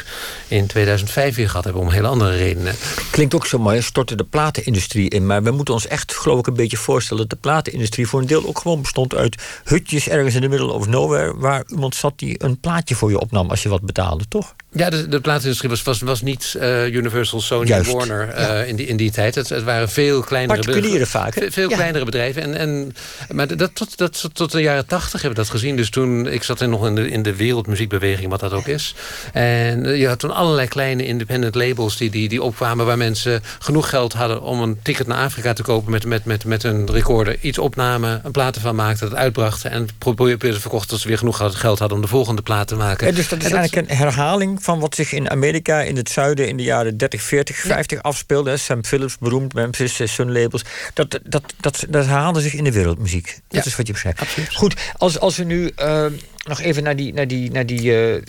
in 2005 weer gehad hebben om hele andere redenen. Klinkt ook zo mooi, stortte de platenindustrie in. Maar we moeten ons echt, geloof ik, een beetje voorstellen... dat de platenindustrie voor een deel ook gewoon bestond uit hutjes... ergens in de middle of nowhere... waar iemand zat die een plaatje voor je opnam als je wat betaalde, toch? Ja, de, de platenindustrie was, was, was niet uh, Universal, Sony, Juist. Warner uh, in, die, in die tijd. Het, het waren veel kleinere, Particulieren vaak. Veel, veel ja. kleinere bedrijven. En, en, maar dat, tot, dat, tot de jaren tachtig hebben we dat gezien. Dus toen, ik zat er nog in de, in de wereldmuziekbeweging, wat dat ook is. En je had toen allerlei kleine independent labels die, die, die opkwamen... waar mensen genoeg geld hadden om een ticket naar Afrika te kopen... met, met, met, met een recorder, iets opnamen, een plaat ervan maakten... dat uitbrachten en probeerden verkochten... tot ze weer genoeg geld hadden om de volgende plaat te maken. En dus dat is en eigenlijk dat... een herhaling van wat zich in Amerika... in het zuiden in de jaren 30, 40, 50 ja. afspeelde. Sam Phillips, beroemd, Memphis, Sun Labels. Dat, dat, dat, dat, dat haalde zich in de wereldmuziek. Dat ja. is wat je beschrijft. Absoluut. Goed, als, als we nu uh, nog even naar die, naar die, naar die uh,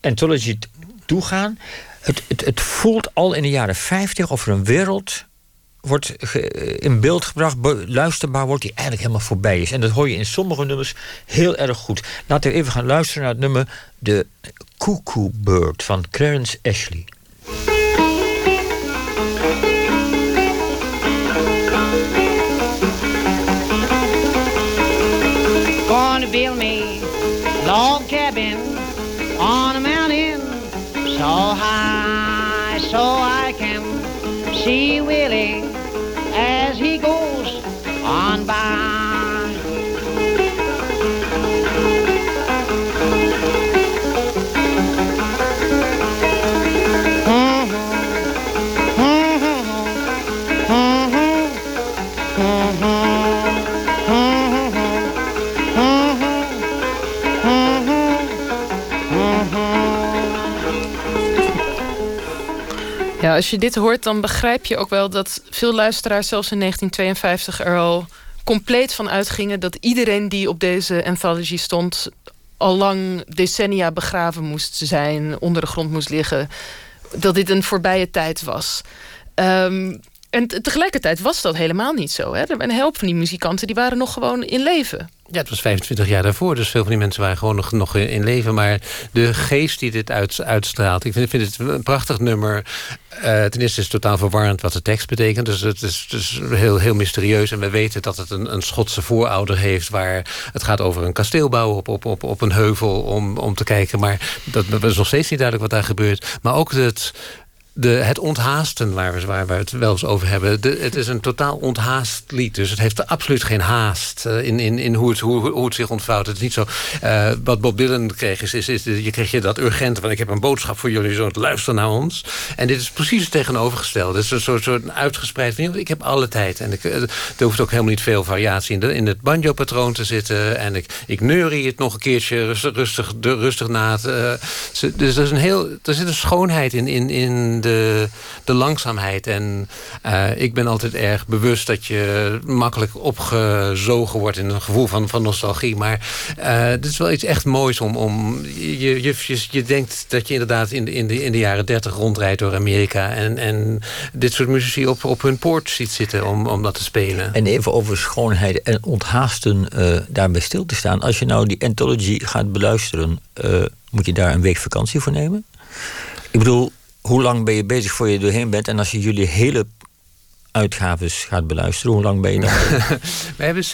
anthology toegaan. Het, het, het voelt al in de jaren 50 of er een wereld wordt in beeld gebracht, luisterbaar wordt, die eigenlijk helemaal voorbij is. En dat hoor je in sommige nummers heel erg goed. Laten we even gaan luisteren naar het nummer De Cuckoo Bird van Clarence Ashley. To build me a log cabin on a mountain so high so I can see Willie as he goes on by. Als je dit hoort, dan begrijp je ook wel dat veel luisteraars zelfs in 1952 er al compleet van uitgingen dat iedereen die op deze anthology stond al lang decennia begraven moest zijn, onder de grond moest liggen. Dat dit een voorbije tijd was. Um, en tegelijkertijd was dat helemaal niet zo. Hè? Een helft van die muzikanten die waren nog gewoon in leven. Ja, het was 25 jaar daarvoor, dus veel van die mensen waren gewoon nog, nog in leven. Maar de geest die dit uit, uitstraalt, ik vind, vind het een prachtig nummer. Uh, ten eerste is het totaal verwarrend wat de tekst betekent. Dus het is, het is heel, heel mysterieus. En we weten dat het een, een Schotse voorouder heeft... waar het gaat over een kasteel bouwen op, op, op, op een heuvel om, om te kijken. Maar dat, dat is nog steeds niet duidelijk wat daar gebeurt. Maar ook het de, het onthaasten waar we, waar we het wel eens over hebben. De, het is een totaal onthaast lied. Dus het heeft absoluut geen haast uh, in, in, in hoe, het, hoe, het zich ontvouwt. Het is niet zo. Uh, wat Bob Dylan kreeg, is, is, je kreeg je dat urgente. Want ik heb een boodschap voor jullie, zo luister naar ons. En dit is precies het tegenovergestelde. Het is een soort, uitgespreid ik heb alle tijd. En ik, er hoeft ook helemaal niet veel variatie in, in het banjo-patroon te zitten. En ik, ik neurie het nog een keertje rustig, rustig, rustig na. Uh, dus er, is een heel, er zit een schoonheid in, in, in de de, de langzaamheid. En uh, ik ben altijd erg bewust dat je makkelijk opgezogen wordt... in een gevoel van, van nostalgie. Maar het is wel iets echt moois om... om je, je, je, je denkt dat je inderdaad in de, in de, in de jaren dertig rondrijdt door Amerika... en, en dit soort muzici op, op hun poort ziet zitten om, om dat te spelen. En even over schoonheid en onthaasten uh, daarbij stil te staan. Als je nou die anthology gaat beluisteren... moet je daar een week vakantie voor nemen? Ik bedoel, hoe lang ben je bezig voor je doorheen bent? En als je jullie hele uitgaves gaat beluisteren? Hoe lang ben je dan? we hebben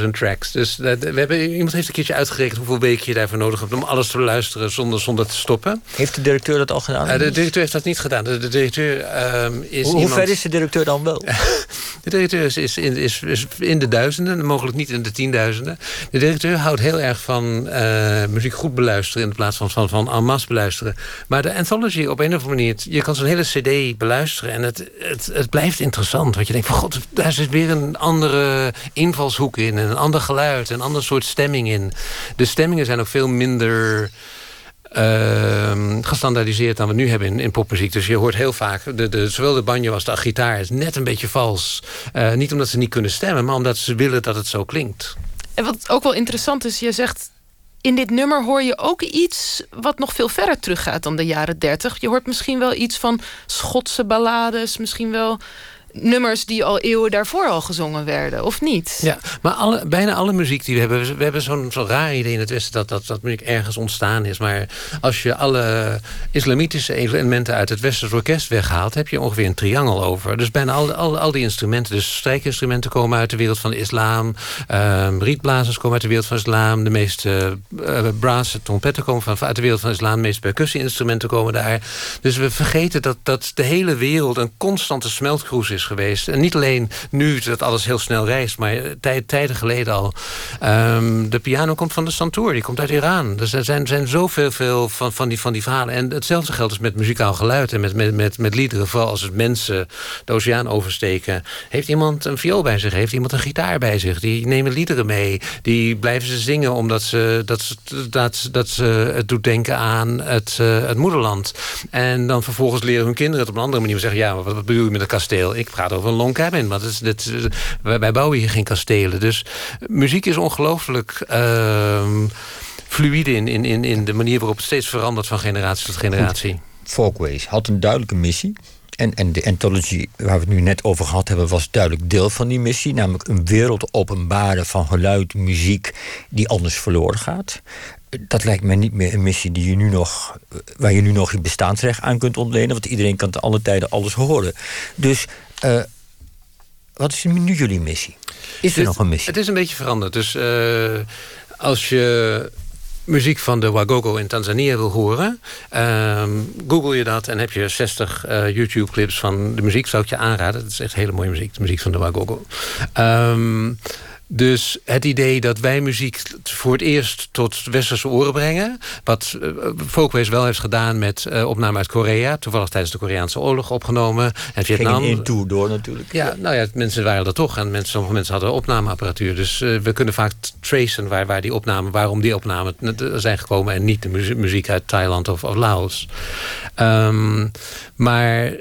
60.000 tracks. Dus we hebben, iemand heeft een keertje uitgerekend hoeveel weken je daarvoor nodig hebt om alles te beluisteren zonder, zonder te stoppen. Heeft de directeur dat al gedaan? Uh, de directeur heeft dat niet gedaan. De, directeur uh, is. Hoe, iemand... ver is de directeur dan wel? de directeur is, is, in, is, is, in de duizenden, mogelijk niet in de tienduizenden. De directeur houdt heel erg van uh, muziek goed beluisteren in plaats van, van, van en masse beluisteren. Maar de anthology op een of andere manier, je kan zo'n hele CD beluisteren en het, het, het blijft interessant. Want je denkt van god, daar zit weer een andere invalshoek in, een ander geluid, een ander soort stemming in. De stemmingen zijn ook veel minder. Uh, gestandaardiseerd dan we nu hebben in, in popmuziek. Dus je hoort heel vaak, de, de, zowel de banjo als de gitaar is net een beetje vals. Uh, niet omdat ze niet kunnen stemmen, maar omdat ze willen dat het zo klinkt. En wat ook wel interessant is, je zegt in dit nummer hoor je ook iets wat nog veel verder teruggaat dan de jaren 30. Je hoort misschien wel iets van Schotse ballades, misschien wel nummers die al eeuwen daarvoor al gezongen werden, of niet? Ja, maar alle, bijna alle muziek die we hebben... we hebben zo'n zo raar idee in het Westen dat, dat, dat muziek ergens ontstaan is. Maar als je alle islamitische elementen uit het Westerse orkest weghaalt... heb je ongeveer een triangel over. Dus bijna al, al, al die instrumenten, dus strijkinstrumenten... komen uit de wereld van de islam. Uh, rietblazers komen uit de wereld van de islam. De meeste uh, trompetten komen van, uit de wereld van de islam. De meeste percussie-instrumenten komen daar. Dus we vergeten dat, dat de hele wereld een constante smeltkroes is geweest. En niet alleen nu dat alles heel snel reist, maar tijd, tijden geleden al. Um, de piano komt van de Santoor, die komt uit Iran. Dus er zijn, zijn zoveel veel van, van, die, van die verhalen. En hetzelfde geldt dus met muzikaal geluid en met, met, met, met liederen. Vooral als het mensen de oceaan oversteken. Heeft iemand een viool bij zich? Heeft iemand een gitaar bij zich? Die nemen liederen mee. Die blijven ze zingen omdat ze, dat, dat, dat ze het doet denken aan het, uh, het moederland. En dan vervolgens leren hun kinderen het op een andere manier. Zeggen, ja, maar wat bedoel je met een kasteel? Ik gaat over een long cabin. Want wij, bouwen hier geen kastelen. Dus muziek is ongelooflijk... Uh, fluide in, in, in de manier waarop het steeds verandert van generatie tot generatie. Folkways had een duidelijke missie. En, en de anthology waar we het nu net over gehad hebben, was duidelijk deel van die missie. Namelijk een wereld openbaren van geluid, muziek, die anders verloren gaat. Dat lijkt mij niet meer een missie die je nu nog, waar je nu nog je bestaansrecht aan kunt ontlenen. Want iedereen kan te alle tijden alles horen. Dus uh, wat is nu jullie missie? Is er nog een missie? Het is een beetje veranderd. Dus uh, als je muziek van de Wagogo in Tanzania wil horen... Uh, google je dat en heb je 60 uh, YouTube-clips van de muziek. Zou ik je aanraden. Het is echt hele mooie muziek, de muziek van de Wagogo. Um, dus het idee dat wij muziek voor het eerst tot westerse oren brengen... wat uh, Folkways wel heeft gedaan met uh, opname uit Korea... toevallig tijdens de Koreaanse oorlog opgenomen. En Vietnam. Ging in tour door natuurlijk. Ja, nou ja, mensen waren er toch. En mensen, sommige mensen hadden opnameapparatuur. Dus uh, we kunnen vaak tracen waar, waar die opnamen... waarom die opnamen zijn gekomen... en niet de muziek uit Thailand of, of Laos. Um, maar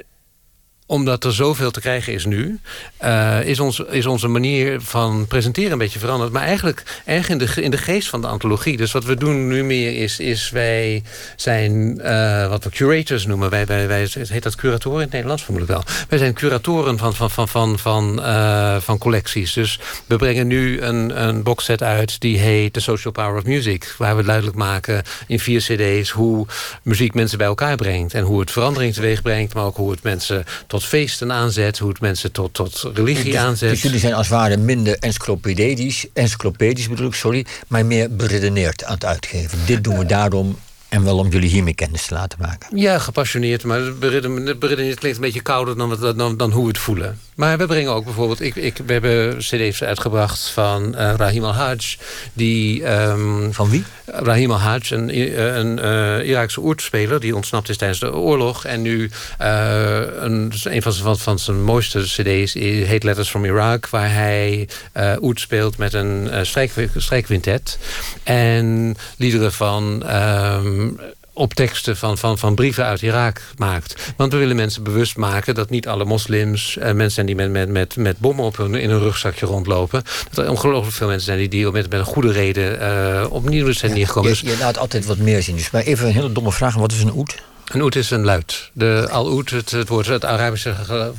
omdat er zoveel te krijgen is nu... Uh, is, ons, is onze manier van presenteren een beetje veranderd. Maar eigenlijk erg in de, in de geest van de antologie. Dus wat we doen nu meer is... is wij zijn uh, wat we curators noemen. Wij, wij, wij, heet dat curatoren in het Nederlands vermoedelijk wel. Wij zijn curatoren van, van, van, van, van, uh, van collecties. Dus we brengen nu een, een boxset uit... die heet The Social Power of Music. Waar we duidelijk maken in vier cd's... hoe muziek mensen bij elkaar brengt. En hoe het verandering teweeg brengt. Maar ook hoe het mensen tot feesten aanzet, hoe het mensen tot, tot religie dus, aanzet. Dus jullie zijn als het ware minder encyclopedisch, encyclopedisch bedoel ik, sorry, maar meer beredeneerd aan het uitgeven. Dit doen we daarom en wel om jullie hiermee kennis te laten maken. Ja, gepassioneerd. Maar beredeneerd klinkt een beetje kouder dan, dan, dan hoe we het voelen. Maar we brengen ook bijvoorbeeld... Ik, ik, we hebben cd's uitgebracht van uh, Rahim al-Hajj. Die, um, van wie? Rahim al-Hajj, een, eh, een uh, Iraakse oertspeler... die ontsnapt is tijdens de oorlog. En nu uh, een, een van, zijn, van zijn mooiste cd's heet Letters from Iraq... waar hij uh, oert speelt met een strijk, strijkwintet. En liederen van... Um, op teksten van, van, van brieven uit Irak maakt. Want we willen mensen bewust maken dat niet alle moslims... Uh, mensen zijn die met, met, met, met bommen op hun, in hun rugzakje rondlopen. Dat er ongelooflijk veel mensen zijn die, die met, met een goede reden uh, opnieuw zijn neergekomen. Je, je, laat altijd wat meer zien. Dus maar even een hele domme vraag. Wat is een oet? Een oet is een luid. De al-oet, het, het, woord, het Arabische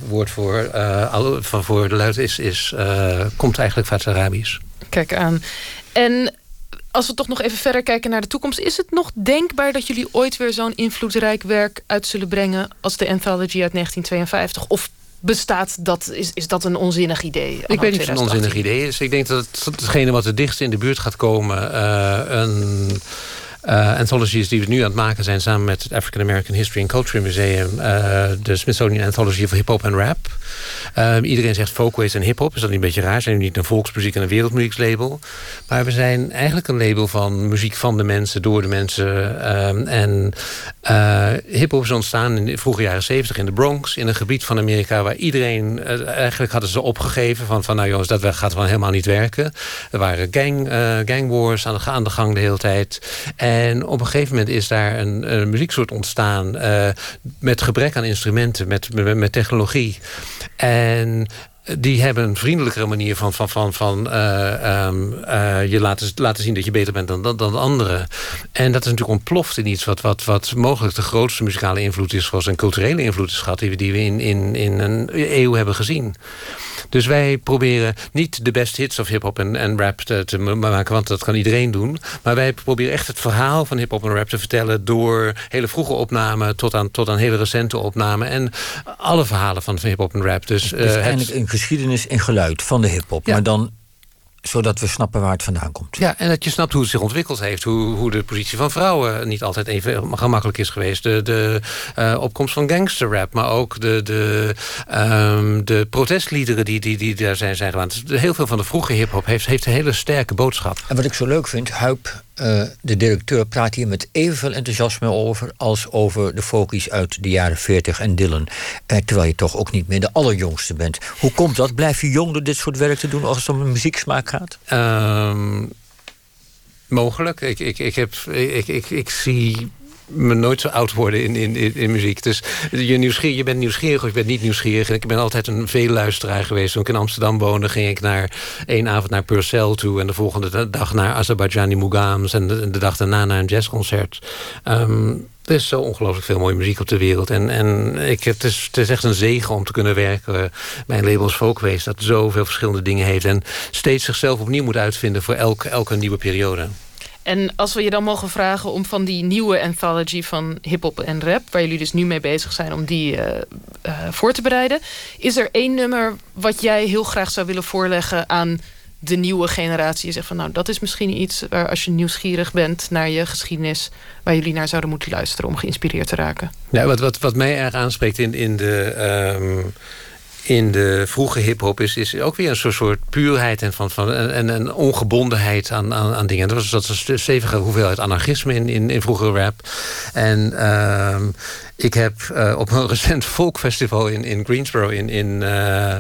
woord voor, uh, al, van voor de luid, is, is, komt eigenlijk van het Arabisch. Kijk aan. En als we toch nog even verder kijken naar de toekomst... is het nog denkbaar dat jullie ooit weer zo'n invloedrijk werk uit zullen brengen... als de Anthology uit 1952? Of bestaat dat, is, is dat een onzinnig idee? Ik weet niet of het een onzinnig idee is. Ik denk dat het, hetgene wat het dichtst in de buurt gaat komen... Uh, een uh, anthologies die we nu aan het maken zijn... samen met het African American History and Culture Museum... Uh, de Smithsonian Anthology of Hip Hop en Rap. Uh, iedereen zegt folkways en hip-hop. Is dat niet een beetje raar? Zijn we niet een volksmuziek en een wereldmuzieklabel? Maar we zijn eigenlijk een label van muziek van de mensen, door de mensen. Uh, en hip-hop is ontstaan in de vroege jaren zeventig in de Bronx, in een gebied van Amerika waar iedereen, eigenlijk hadden ze opgegeven van, van nou jongens, dat gaat gewoon helemaal niet werken. Er waren gang, gang wars aan de, gang de hele tijd. En op een gegeven moment is daar een, een muzieksoort ontstaan met gebrek aan instrumenten, met, met technologie. En die hebben een vriendelijkere manier van, van, van, van uh, um, uh, je laten, laten zien dat je beter bent dan, dan, dan anderen. En dat is natuurlijk ontploft in iets wat, wat, wat mogelijk de grootste muzikale invloed is, zoals een culturele invloed is gehad, die we, die we in, in, in een eeuw hebben gezien. Dus wij proberen niet de best hits of hip-hop en, en rap te, te, maken, want dat kan iedereen doen. Maar wij proberen echt het verhaal van hip-hop en rap te vertellen door hele vroege opnamen tot aan, tot aan hele recente opnamen. En alle verhalen van hip-hop en rap. Dus, dus uh, het... geschiedenis in geluid van de hip-hop. Ja. Maar dan zodat we snappen waar het vandaan komt. Ja, en dat je snapt hoe het zich ontwikkeld heeft. Hoe, hoe de positie van vrouwen niet altijd even gemakkelijk is geweest. De, de uh, opkomst van gangsterrap. Maar ook de, de, um, de protestliederen die, die, die daar zijn, zijn gedaan. Dus heel veel van de vroege hiphop heeft, heeft een hele sterke boodschap. En wat ik zo leuk vind, Huip uh, de directeur praat hier met evenveel enthousiasme over als over de focus uit de jaren 40 en Dylan. Uh, terwijl je toch ook niet meer de allerjongste bent. Hoe komt dat? Blijf je jong door dit soort werk te doen als het om muzieksmaak gaat? Um, mogelijk. Ik, ik, ik, heb, ik, ik, ik zie me nooit zo oud worden in, in, in, muziek. Dus je, je bent nieuwsgierig of je bent niet nieuwsgierig. En ik ben altijd een veelluisteraar geweest. Toen ik in Amsterdam woonde, ging ik naar één avond naar Purcell toe... en de volgende dag naar Azerbaijani Mugams... en de, dag daarna naar een jazzconcert. Um, er is zo ongelooflijk veel mooie muziek op de wereld. En, en ik, het, is, het is echt een zegen om te kunnen werken bij een label als Folkways... dat zoveel verschillende dingen heeft... en steeds zichzelf opnieuw moet uitvinden voor elke, elke nieuwe periode. En als we je dan mogen vragen om van die nieuwe anthology van hip-hop en rap, waar jullie dus nu mee bezig zijn om die uh, uh, voor te bereiden, is er één nummer wat jij heel graag zou willen voorleggen aan de nieuwe generatie? Je zegt van nou, dat is misschien iets waar als je nieuwsgierig bent naar je geschiedenis, waar jullie naar zouden moeten luisteren om geïnspireerd te raken. Ja, wat, wat, wat mij erg aanspreekt in, in de. Um in de vroege hip-hop is, is ook weer een soort, soort puurheid en, van, van, en, en ongebondenheid aan, aan, aan dingen. Dat was, dat was een stevige hoeveelheid anarchisme in, in, in vroege rap. En uh, ik heb uh, op een recent folkfestival in, in Greensboro in. in uh,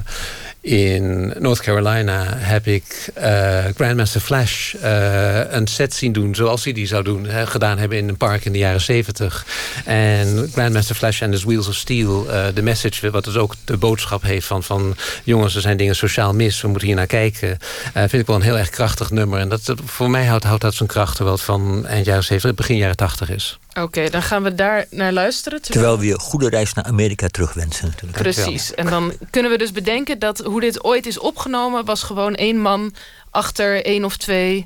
in North Carolina heb ik uh, Grandmaster Flash uh, een set zien doen zoals hij die zou doen, hè, gedaan hebben in een park in de jaren 70. En Grandmaster Flash en his Wheels of Steel, uh, de message, wat dus ook de boodschap heeft van, van jongens, er zijn dingen sociaal mis, we moeten hier naar kijken. vind ik wel een heel erg krachtig nummer. En dat, voor mij houdt, houdt dat zijn kracht terwijl het van eind jaren 70, begin jaren 80 is. Oké, dan gaan we daar naar luisteren. Terwijl, we je goede reis naar Amerika terugwensen. Natuurlijk. Precies. En dan kunnen we dus bedenken dat hoe dit ooit is opgenomen... was gewoon één man achter één of twee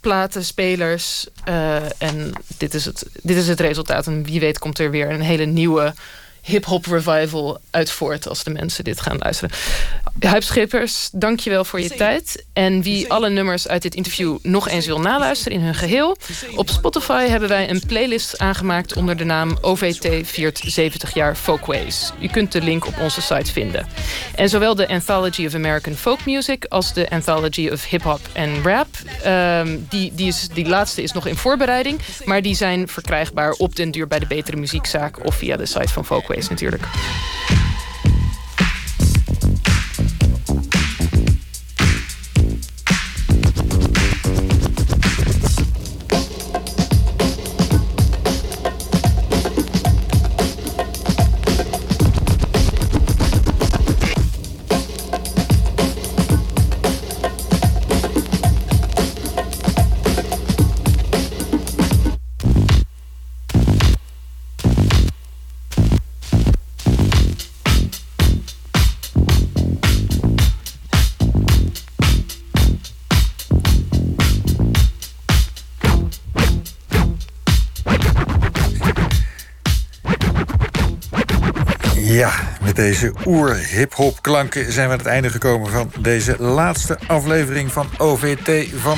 platenspelers. Uh, en dit is, het, dit is het resultaat. En wie weet komt er weer een hele nieuwe hip-hop revival uit voort als de mensen dit gaan luisteren. Huip Schippers, dankjewel voor je tijd. En wie alle nummers uit dit interview nog eens wil naluisteren in hun geheel... op Spotify hebben wij een playlist aangemaakt onder de naam OVT viert 70 jaar Folkways. U kunt de link op onze site vinden. En zowel de Anthology of American Folk Music als de Anthology of Hip Hop en Rap... Um, die, die, is, die laatste is nog in voorbereiding... maar die zijn verkrijgbaar op den duur bij de Betere Muziekzaak... of via de site van Folkways natuurlijk. Deze oer-hip-hop klanken zijn we aan het einde gekomen van deze laatste aflevering van OVT van